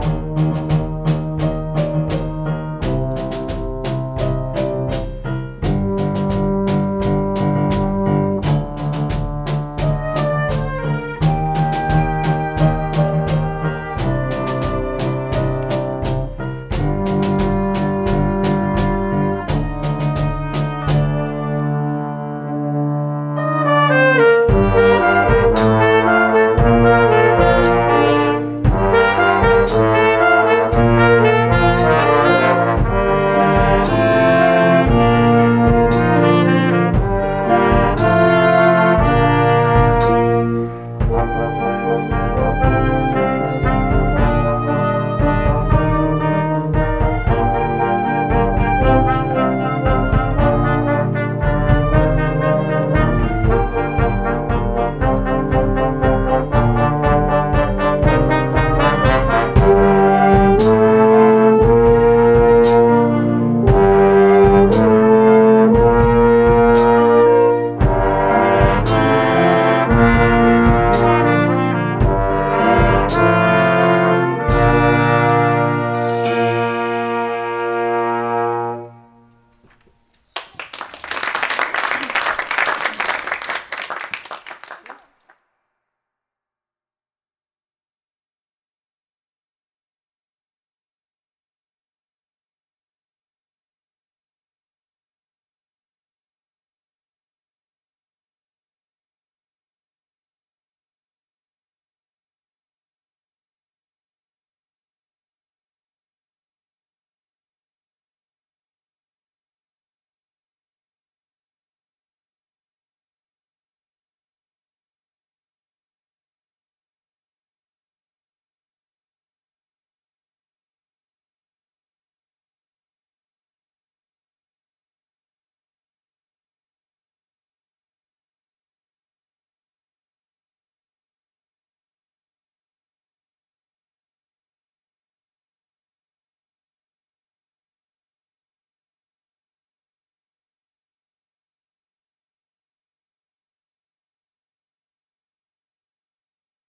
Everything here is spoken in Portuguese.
Música